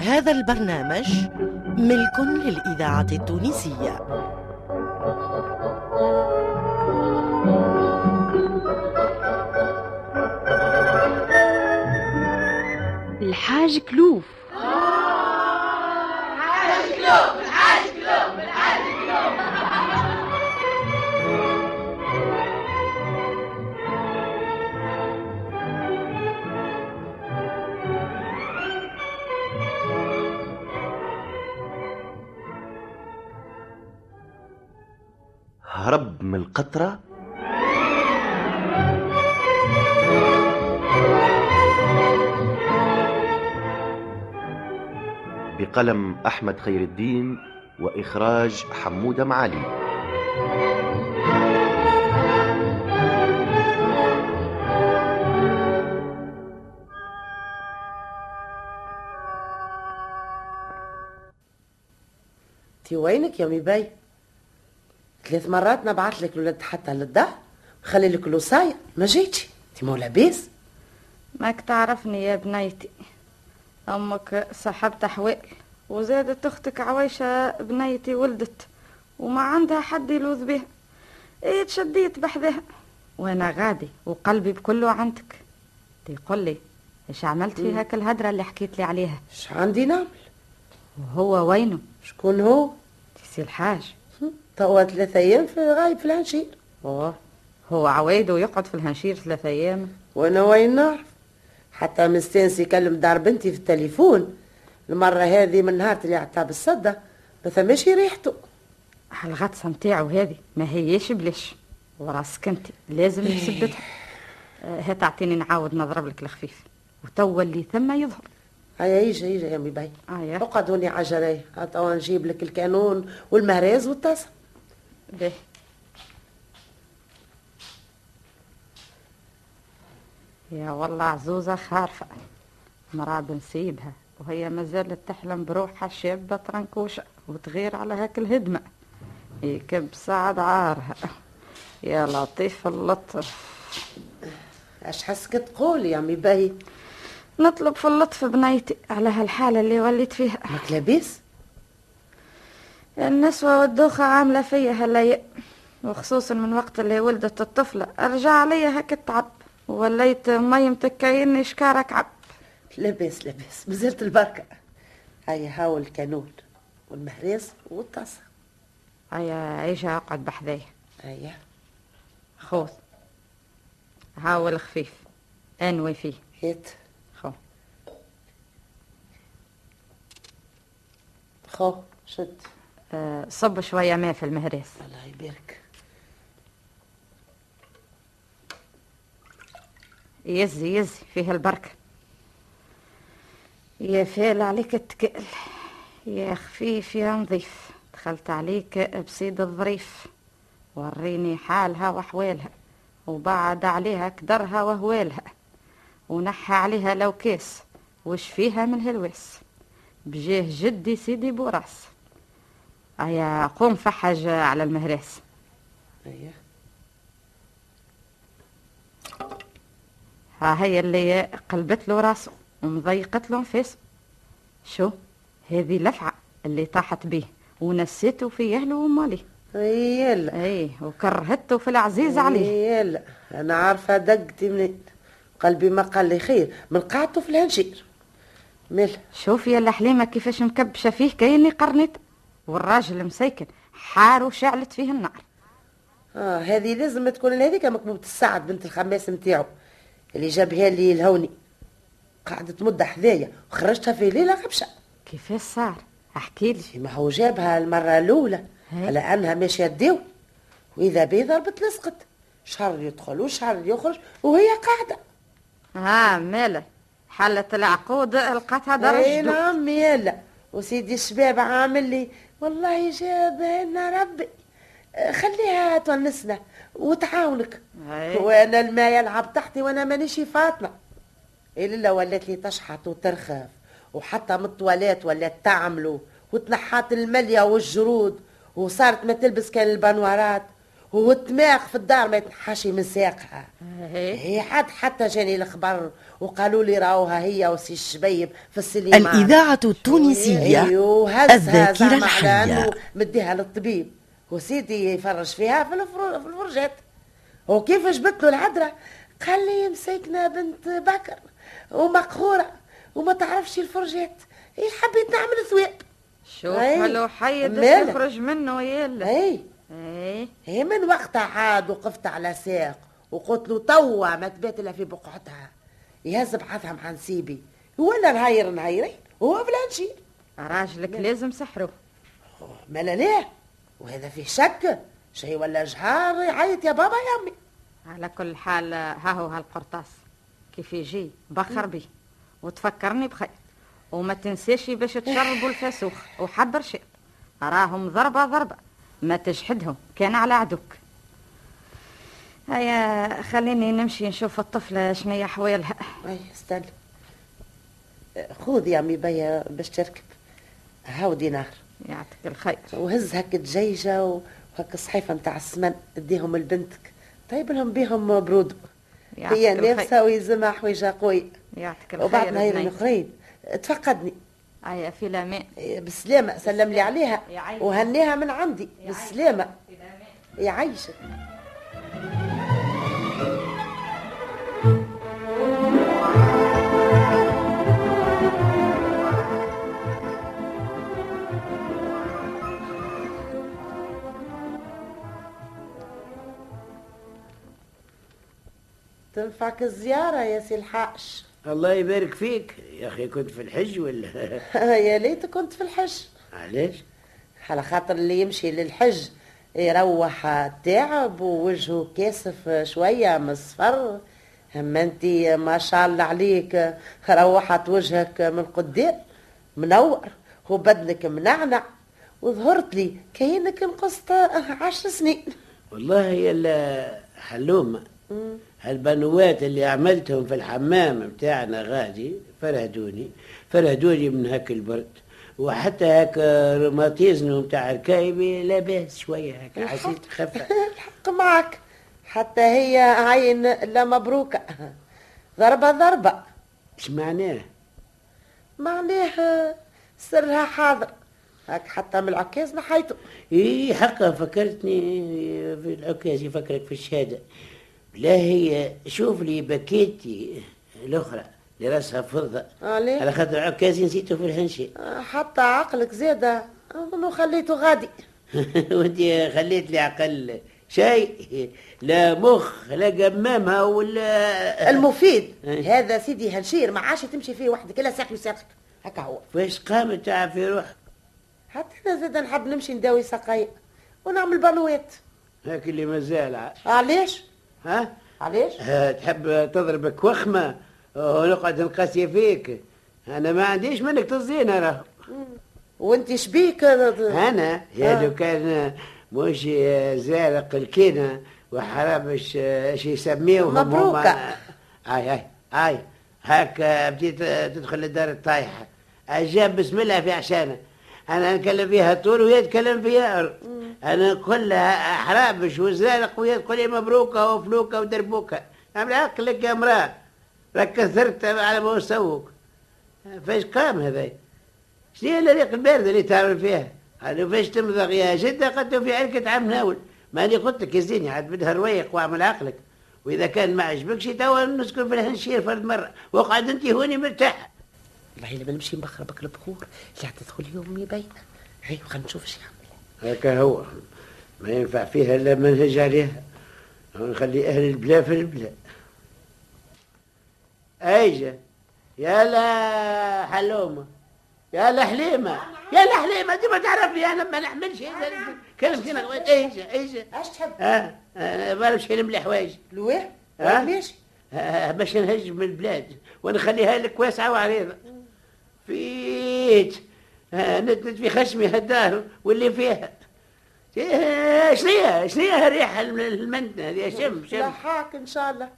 هذا البرنامج ملك للإذاعة التونسية. الحاج كلوف. هرب من القطرة. بقلم أحمد خير الدين وإخراج حمودة معالي. تي وينك يا ميبي ثلاث مرات نبعث لك الولاد حتى للدار خلي لك الوصاية ما جيتش. تي مو لاباس. ماك تعرفني يا بنيتي. أمك صاحبت أحوال. وزادت أختك عويشة بنيتي ولدت. وما عندها حد يلوذ بها. إيه تشديت بحذها وأنا غادي وقلبي بكله عندك تقول لي إيش عملت في هاك الهدرة اللي حكيت لي عليها؟ إيش عندي نعمل؟ وهو وينه؟ شكون هو؟ تسي الحاج. توا ثلاثة أيام في غايب في العنشير أوه. هو عوايده يقعد في الهنشير ثلاثة أيام. وأنا وين نعرف؟ حتى مستانس يكلم دار بنتي في التليفون. المرة هذه من نهار اللي عطاه بالصدة ما ثماش ريحته. الغطسة نتاعو هذه ما هيش بلاش. وراسك أنت لازم تثبتها آه، هات أعطيني نعاود نضرب لك الخفيف. وتوا اللي ثم يظهر. هيا يجي يجي يا ميبي ايا اقعد هوني عجلي توا نجيب لك الكانون والمهراز والطاسة. به. يا والله عزوزة خارفة. مرا بنسيبها وهي ما زالت تحلم بروحها شابة ترنكوشة وتغير على هاك الهدمة. يكب سعد عارها. يا لطيف اللطف. اش حسك تقول يا ميبي نطلب في اللطف بنيتي على هالحالة اللي وليت فيها. ماك لاباس؟ النسوة والدوخة عاملة فيا هاللي وخصوصا من وقت اللي ولدت الطفلة. رجع عليا هيك التعب وليت مي متكيني شكارك عب لاباس لاباس مازالت البركة. هيا هاو الكانون والمهراز والطاسة. هيا عيشة أقعد بحذايا. هيا. خوذ هاو الخفيف انوي فيه هات خو. خو شد. صب شوية ماء في المهراس. الله يبارك. يزي يزي فيه البركة. يا فال عليك التكل يا خفيف يا نظيف. دخلت عليك بسيد الظريف. وريني حالها وحوالها وبعد عليها كدرها وهوالها. ونحى عليها لو كاس وش فيها من هالواس بجاه جدي سيدي بوراس. أيا قوم فحج على المهراس هيا ها هي اللي قلبت له راسه ومضيقت له نفسه شو؟ هذه لفعة اللي طاحت بيه ونسيته في أهله وماليه يلا اي وكرهته في العزيز عليه. يلا أنا عارفة دقتي منين. قلبي ما قال لي خير. من قعدته في الهنشير. مل. شوف يا الحليمة كيفاش مكبشة فيه كأني قرنت والراجل مسيكن حار وشعلت فيه النار. آه هذه لازم تكون هذيك مكبوبة السعد بنت الخماس نتاعو اللي جابها لي الهوني. قعدت مدة حذايا وخرجتها في ليلة غبشة. كيفاش صار؟ أحكي لي. ما هو جابها المرة الأولى. على أنها ماشية تداوي وإذا بيه ضربت لصقت. شهر يدخل وشهر يخرج وهي قاعدة. ها ماله حلت العقود لقاتها أي درج نعم يلا وسيدي الشباب عامل لي والله جابها لنا ربي. آه، خليها تونسنا وتعاونك. وأنا الماء يلعب تحتي وأنا مانيش فاطمة. إلا ولات لي تشحط وترخف وحتى من ولات تعملوا وتنحات الملية والجرود وصارت ما تلبس كان البنوارات. والدماغ في الدار ما يتنحاش من ساقها. هي هي حد حتى جاني الخبر وقالوا لي راوها هي وسي الشبيب في السليمان الإذاعة التونسية أيوه هزها الذاكرة الحية. مديها للطبيب. وسيدي يفرج فيها في في الفرجات. وكيف جبت له العذراء قال لي مساكنه بنت بكر ومقهورة وما تعرفش الفرجات. هي حبيت نعمل ثواب. شوف. هلو حي؟ تخرج منه يلا اي اي هي من وقتها عاد وقفت على ساق وقلت له توا ما تبات إلا في بقعتها. يهز بعثها مع نسيبي ولا نهير نهيرين وهو بلا نشير راجلك لازم سحره. ما لا ليه وهذا فيه شك. شيء ولا جهار يعيط يا بابا يا أمي. على كل حال ها هو هالقرطاس. كيف يجي؟ بخر بيه وتفكرني بخير وما تنساش باش تشربوا الفاسوخ وحضر شيء. راهم ضربة ضربة. ما تجحدهم كان على عدوك. هيا خليني نمشي نشوف الطفلة شنيا حوالها. أي استنى. خذ يا امي بيا باش تركب. هاو دينار. يعطيك الخير. وهز هك دجيجه وهك صحيفه نتاع السمن اديهم لبنتك. طيب لهم بيهم برود. هي. نافسه ويلزمها حويجة قوي. يعطيك الخير وبعد نهار بني. الأخرين تفقدني. هيا في الامان بالسلامة سلم لي عليها. وهنيها من عندي. بالسلامة يعيشك تنفعك الزيارة يا سي الحاش. الله يبارك فيك. يا أخي كنت في الحج ولا؟ يا ليت كنت في الحج. علاش؟ على خاطر اللي يمشي للحج يروح تعب ووجهه كاسف شوية مصفر أما أنت ما شاء الله عليك روحت وجهك من قدام منور وبدنك منعنع. وظهرت لي كأنك نقصت عشر سنين. والله هي ال- حلومة هالبنوات اللي عملتهم في الحمام بتاعنا غادي فرهدوني. فرهدوني من هاك البرد. وحتى هاك روماتيزم بتاع ركايبي لا باس شوية هاك حسيت خفة. الحق معك حتى هي عين لا مبروكة. ضربة ضربة. إيش معناه؟ معناها سرها حاضر. هاك حتى من العكاز نحيته إيه حقا فكرتني في العكاز يفكرك في الشهادة. لا هي شوف لي بكيتي الأخرى اللي راسها عليه على خاطر عكازي نسيته في الهنشي حتى عقلك زادة. أظن خليته غادي. وانت خليت لي عقل شيء لا مخ لا قمامها ولا المفيد. إيه. هذا سيدي هالشير ما عادش تمشي فيه وحدك إلا ساق يساقك هكا هو. فاش قامت تعب في روحك؟ حتى أنا زاد نحب نمشي نداوي سقايق ونعمل بنوات هاك اللي مازال علاش؟ ها؟ علاش؟ تحب تضربك وخمة ونقعد نقاسي فيك. أنا ما عنديش منك تزين راه وأنت شبيك أنا؟ يا آه. لو كان مش زارق الكينة وحرامش إيش يسميوهم هم-. آي آي آي. هاك بديت تدخل للدار الطايحة. أجاب بسم الله في عشانة. أنا نتكلم فيها طول وهي تتكلم فيها. أنا كلها حرابش وزارق وهي تقول لي مبروكة وفلوكة ودربوكة. نعمل عقلك يا امرأة راك كثرت على ما سووك. فايش قام هذا شنو الريق الباردة اللي تعمل فيها؟ قالوا فاش تمضغ يا جدة؟ قلت في عركة عم ناول. ماني قلت لك يا زيني عاد بدها رويق وأعمل عقلك. وإذا كان ما عجبكش توا نسكن في الهنشير فرد مرة. واقعد أنت هوني مرتاح. والله لما نمشي نبخربك البخور لا تدخل يومي باينة هاي خلينا نشوف يعمل هكا هو. ما ينفع فيها إلا منهج عليها. نخلي أهل البلا في البلا أيجا. يا لا حلومه يا لا حليمة. يا لا حليمه دي ما تعرفني أنا ما نحملش كلمتي أنا أيجا أيجا. أش تحب؟ أه أنا ما نمشي نملي حوايج لويه؟ ماشي آه، باش نهجم البلاد. ونخليها لك واسعة وعريضة. فيت. نتنت في خشمي هالدار واللي فيها. آه، شنيا الريحة الم- المنتنة هذه؟ شم شم. لحاك إن شاء الله.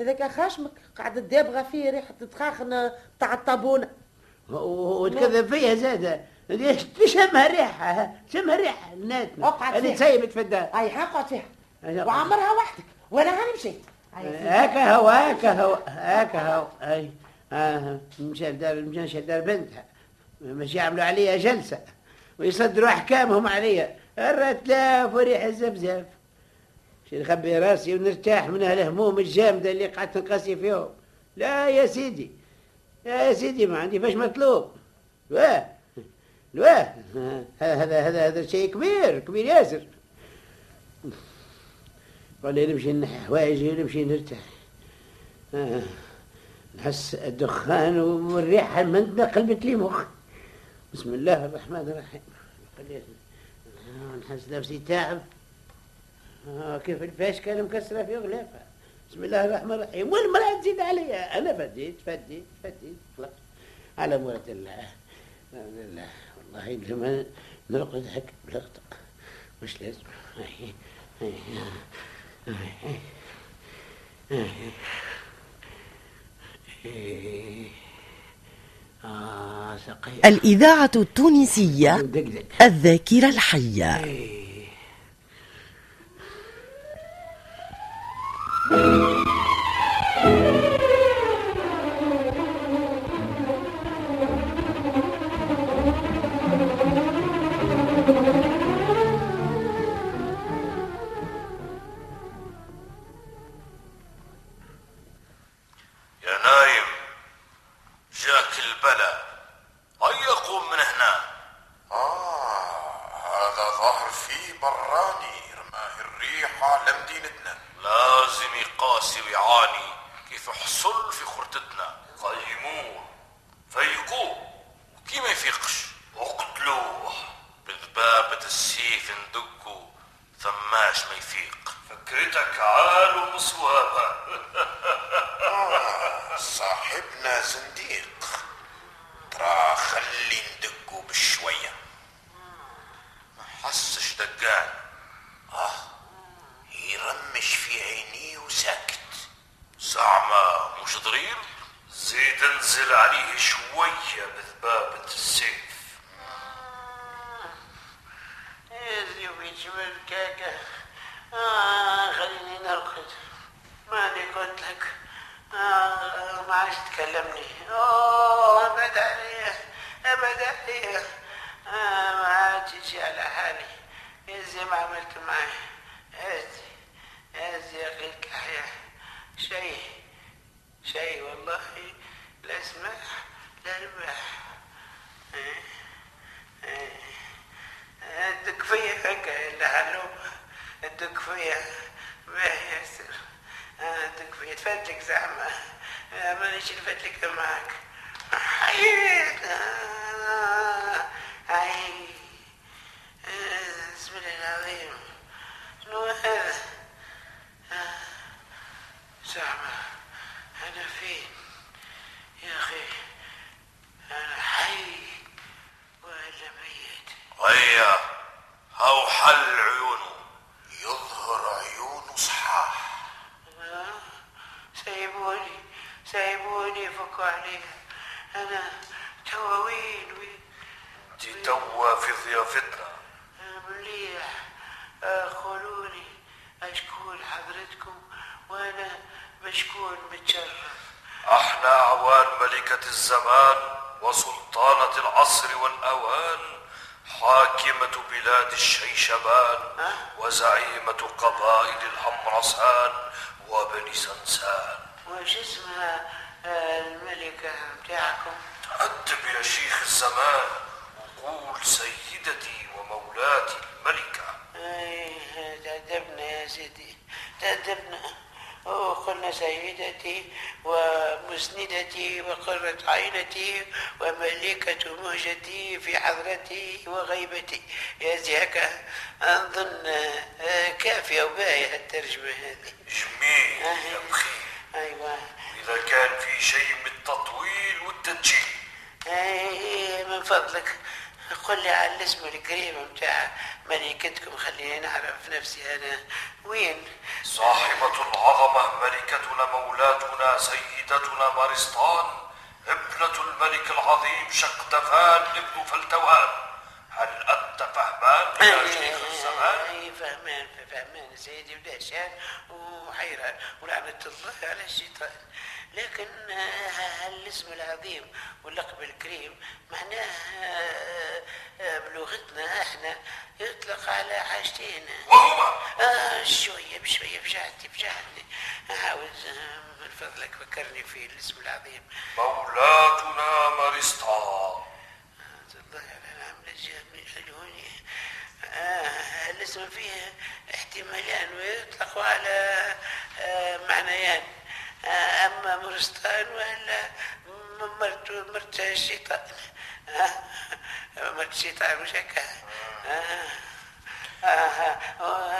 هذاك خشمك قاعد تدابغى فيه ريحة تخاخن تاع الطابونة. و- وتكذب فيها زادة. شمها ريحة شمها ريحة الناتنا اقعد اللي. تسيبت في الدار. أي اقعد فيها. وعمرها وحدك. وأنا هاني مشيت. هكا هو هكا هو هكا هو أي آه مشى الدار مشى الدار بنتها. مش يعملوا عليها جلسة ويصدروا أحكامهم عليها الرتلاف وريح الزفزاف شي نخبي راسي ونرتاح من هالهموم الجامدة اللي قعدت نقاسي فيهم. لا يا سيدي يا سيدي ما عندي فاش مطلوب. واه واه هذا هذا هذا شيء كبير كبير ياسر. ولا نمشي نحي حوايجي ونمشي نرتاح. آه. نحس الدخان والريحة المندة قلبت لي مخ بسم الله الرحمن الرحيم. آه، نحس نفسي تعب. آه كيف الفاش كان مكسرة في غلافها بسم الله الرحمن الرحيم. والمرأة تزيد عليا أنا فديت فديت فديت. خلاص. على مرة الله. الحمد لله والله لما نرقد هك بلغط مش لازم؟ هاي هاي هاي هاي هاي آه سقي الإذاعة التونسية الذاكرة الحية. هذا ظهر فيه براني رماه الريحة لمدينتنا لازم يقاسي ويعاني كيف حصل في خرتتنا قيموه فيقوه وكي ما يفيقش؟ اقتلوه. بذبابة السيف ندقه ثماش ما يفيق. فكرتك عال ومصوابة آه صاحبنا زنديق. ترى خلي ندقه بشوية. ما حسش دقان آه يرمش في عينيه وساكت. زعما مش ضرير؟ زيد انزل عليه شوية بذبابة السيف. يا ويش الكاكا آه خليني نرقد. ماني قلت لك. آه ما عادش تكلمني. أوه ابعد علي آه ما تجي على حالي زي ما عملت معي هزي هزي يا أخي الكحية شيء شيء والله لا اسمح لا ربح إيه. إيه. الدكفية هكا اللي حلوب الدكفية ما ياسر الدكفية تفدلك زعما آه، مانيش نفدلك معاك حييت آه، هاي آه، العظيم. شنو هذا؟ آه، زعما أنا فين؟ يا أخي أنا حي ولا ميت. هيا هاو حل عيونه يظهر عيونه صحاح. سيبوني سيبوني فكوا علي أنا توا دي توا في ضيافتنا. مليح. آه، خلوني أشكون حضرتكم وأنا بشكون متشرف. إحنا أعوان ملكة الزمان وسلطانة العصر والأوان حاكمة بلاد الشيشبان وزعيمة قبائل الحمرسان وبني سنسان. وش اسمها آه، الملكة بتاعكم؟ تأدب يا شيخ الزمان. وقول سيدتي ومولاتي الملكة. تأدبنا يا سيدي تأدبنا وقلنا سيدتي ومسندتي وقرة عينتي وملكة مهجتي في حضرتي وغيبتي. يا هكا أظن آه، كافية وباهية الترجمة هذه. جميل يا بخيل أيوة. إذا كان في شيء من التطويل والتدجيل أي من فضلك. قل لي على الاسم الكريم بتاع ملكتكم خليني نعرف نفسي أنا. وين؟ صاحبة العظمة ملكتنا مولاتنا سيدتنا مارستان ابنة الملك العظيم شقدفان ابن فلتوان هل أنت فهمان يا شيخ الزمان؟ أي فهمان فهمان سيدي ودهشان وحيران ولعنة الله على الشيطان. لكن آه، الاسم العظيم واللقب الكريم معناه آه، آه، بلغتنا إحنا يطلق على حاجتين وهما آه شوية بشوية بجهدي بجهدي عاوز من فضلك فكرني في الاسم العظيم. مولاتنا مارستا. الله على العمل الهوني. آه الاسم فيه احتمالان ويطلق على آه معنيان. أما مرستان ولا م- مرت مرت الشيطان آه مرت الشيطان مش هكا آه آه آه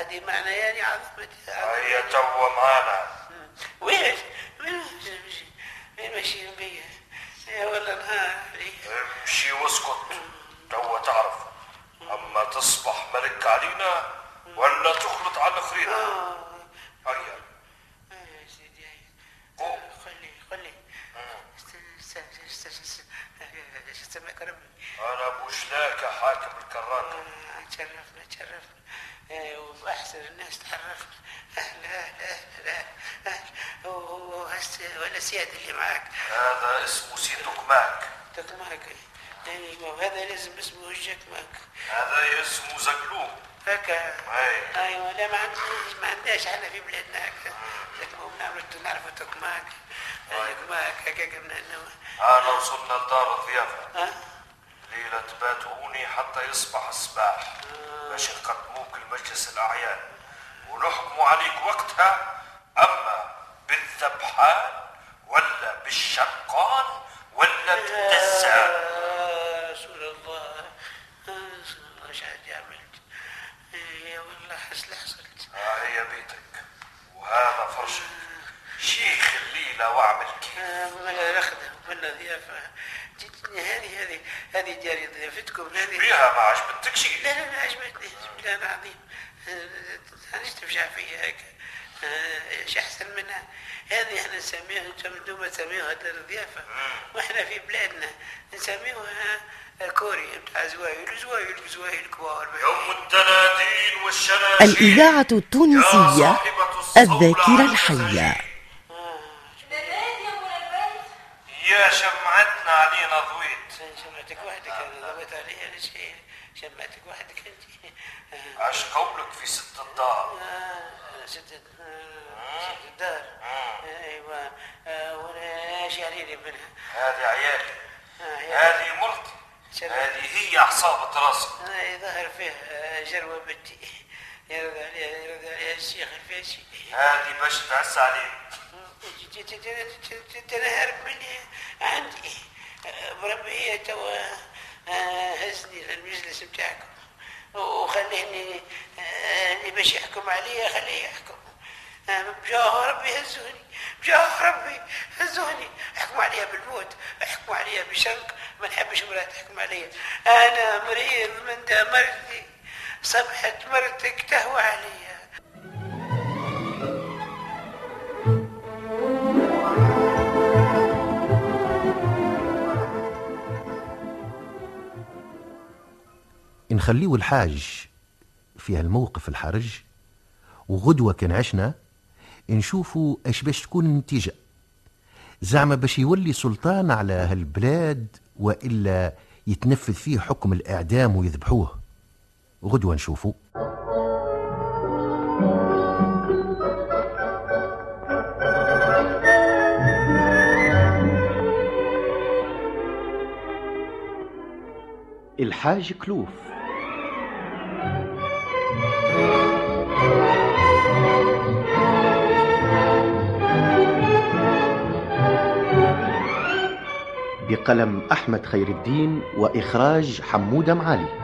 هذه معنيان عظمتي هيا توا معانا وين وين وين ماشيين بيا يا والله نهاري امشي واسكت. توا تعرف. أما تصبح ملك علينا ولا تخلط على الاخرين هيا سمعك ربي أنا بوشلاك حاكم الكراكه تشرفنا تشرفنا واحسن الناس تعرفنا أهلا أهلا أهلا أهلا ولا سياد اللي معاك هذا اسمه سيدك ماك. تكماك أيوه وهذا لازم اسمه هجك ماك. هذا اسمه زقلوم هكا اي أيوه لا ما عندناش ما عندناش إحنا في بلادنا. هكا لكن هم نعرف نعرفوا تكماك تكماك هكاك من انه أنا وصلنا لدار الضيافة. ليلة تباتوني حتى يصبح الصباح باش نقدموك لمجلس الأعيان. ونحكموا عليك وقتها أما بالذبحان ولا بالشقان ولا بالدزان آه، رسول الله. آه، رسول الله إيش عاد يا والله حصل؟ حصلت ها هي بيتك. وهذا فرشك. شيخ الليلة واعمل كيف؟ آه، من رخدة من ضيافة جتني هذه هذه هذه جاري ضيافتكم هذه بيها ما عجبتك شيء؟ لا لا لا عجبتني بالله العظيم. أنا تفجع فيها هيك. آه، إيش أحسن منها؟ هذه إحنا نسميها أنتم أنتم تسميوها دار الضيافة. وإحنا في بلادنا نسميوها كوري بتاع زوايل زوايل زوايل كبار. يوم الدنادين والشناشير الإذاعة التونسية الذاكرة الحية. يا شمعتنا علينا ضويت. شمعتك وحدك أنا ضبط عليها أنا شيء شمعتك وحدك أنت. آه، عش قولك في ست الدار. آه، ست آه، ست الدار. أيوه. آه، وأنا إيش يعني منها؟ هذه عيالي. آه،. هذه مرتي. هذه هي عصابة راسي. آه، ظهر فيه آه، جروة بنتي. يرد عليها يرد عليها الشيخ الفاشي. هذه باش تعس عليك. تنهرب مني عندي. آه، بربي هي توا هزني للمجلس بتاعكم. وخليني اللي باش يحكم عليا خليه يحكم. بجاه ربي هزوني. بجاه ربي هزوني. احكموا عليها بالموت احكموا عليها بشنق. ما نحبش مرات تحكم عليا. أنا مريض من مرضي صبحت مرتك تهوى عليا. نخليه الحاج في هالموقف الحرج وغدوة كان عشنا نشوفوا إيش باش تكون النتيجة. زعما باش يولي سلطان على هالبلاد وإلا يتنفذ فيه حكم الإعدام ويذبحوه. غدوة نشوفوا الحاج كلوف. بقلم أحمد خير الدين وإخراج حمودة معالي.